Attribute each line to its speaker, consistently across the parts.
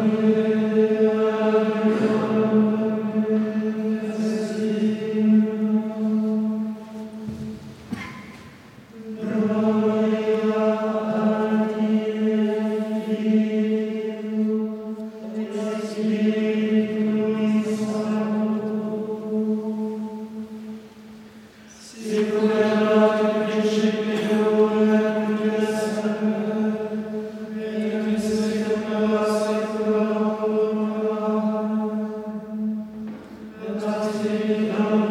Speaker 1: Amen. say,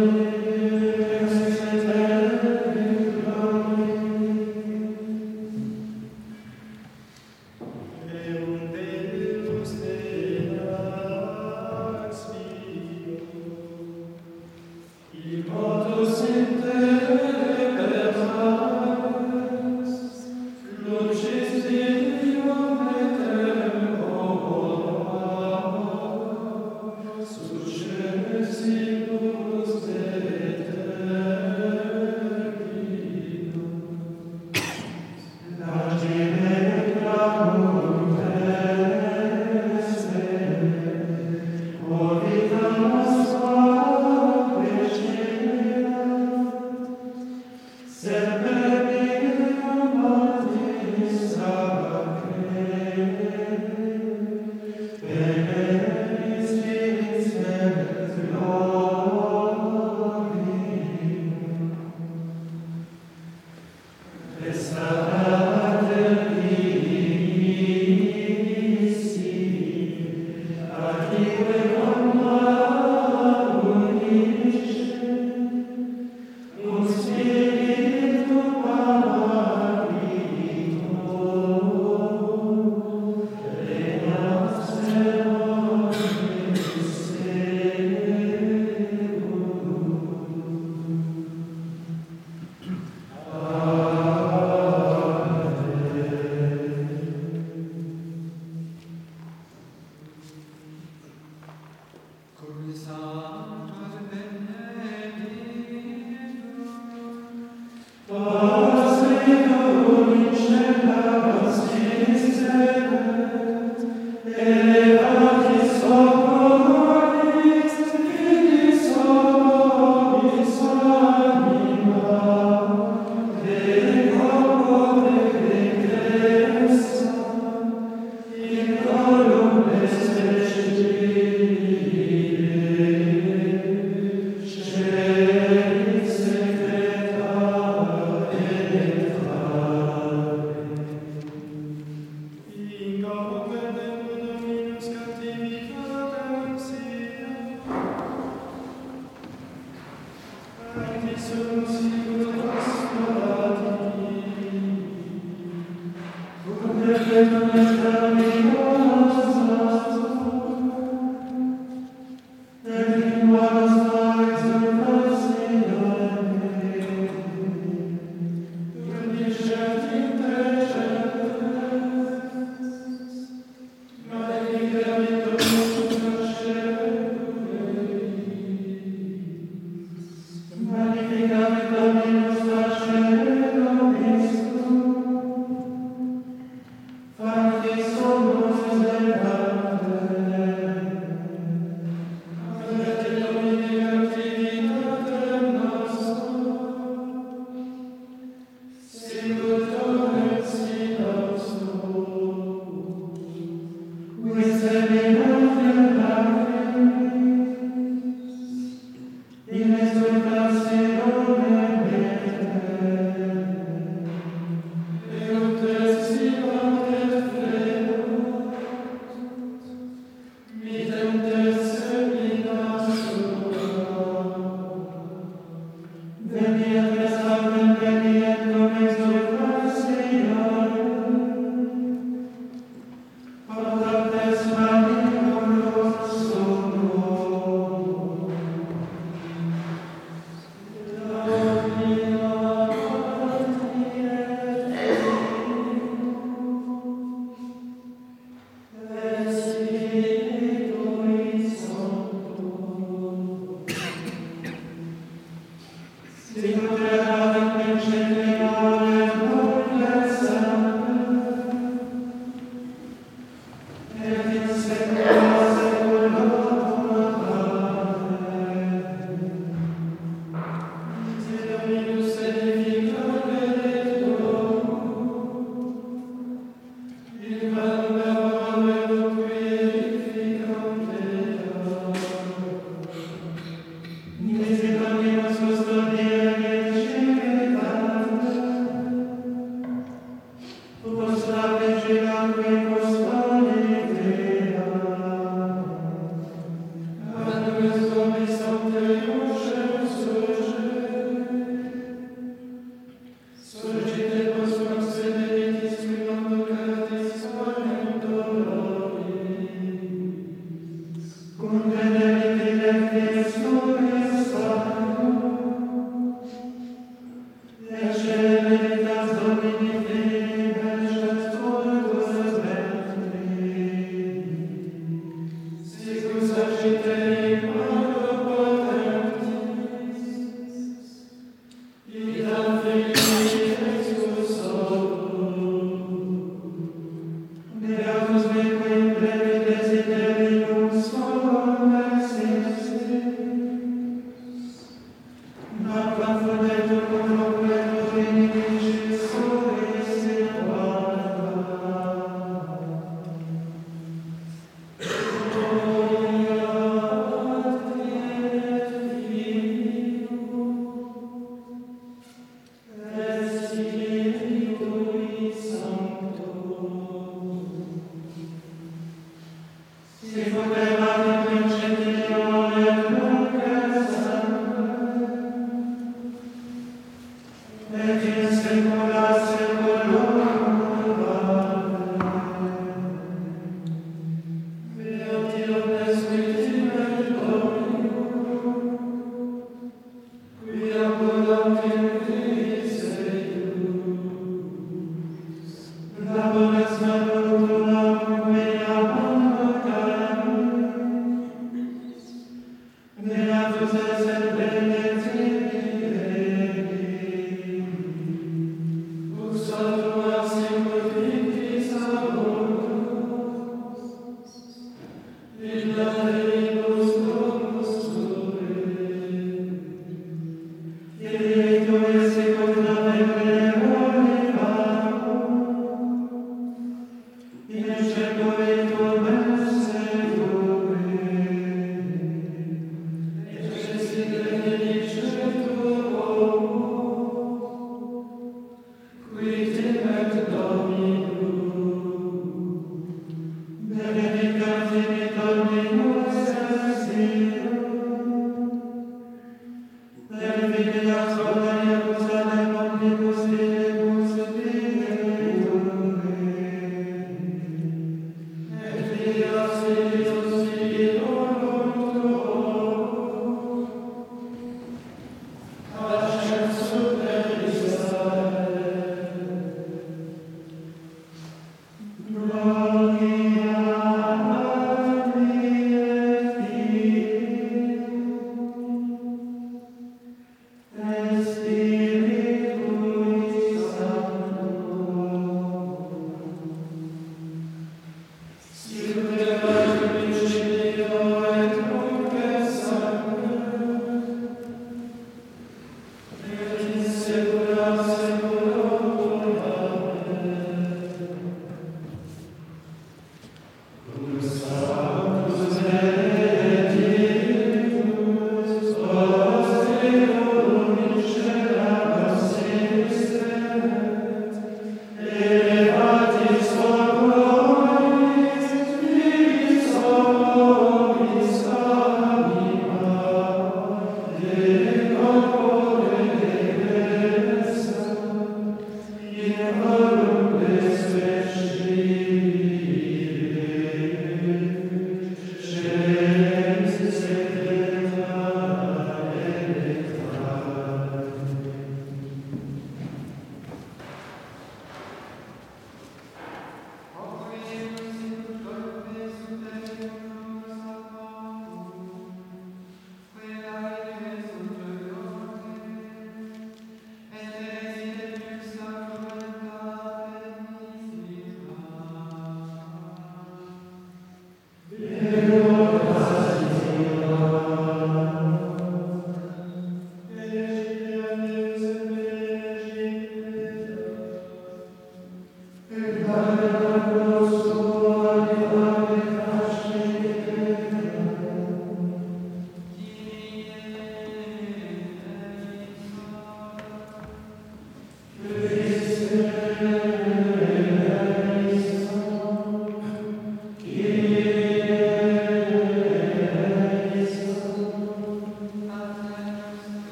Speaker 1: Si Jesus and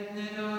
Speaker 1: et ne nos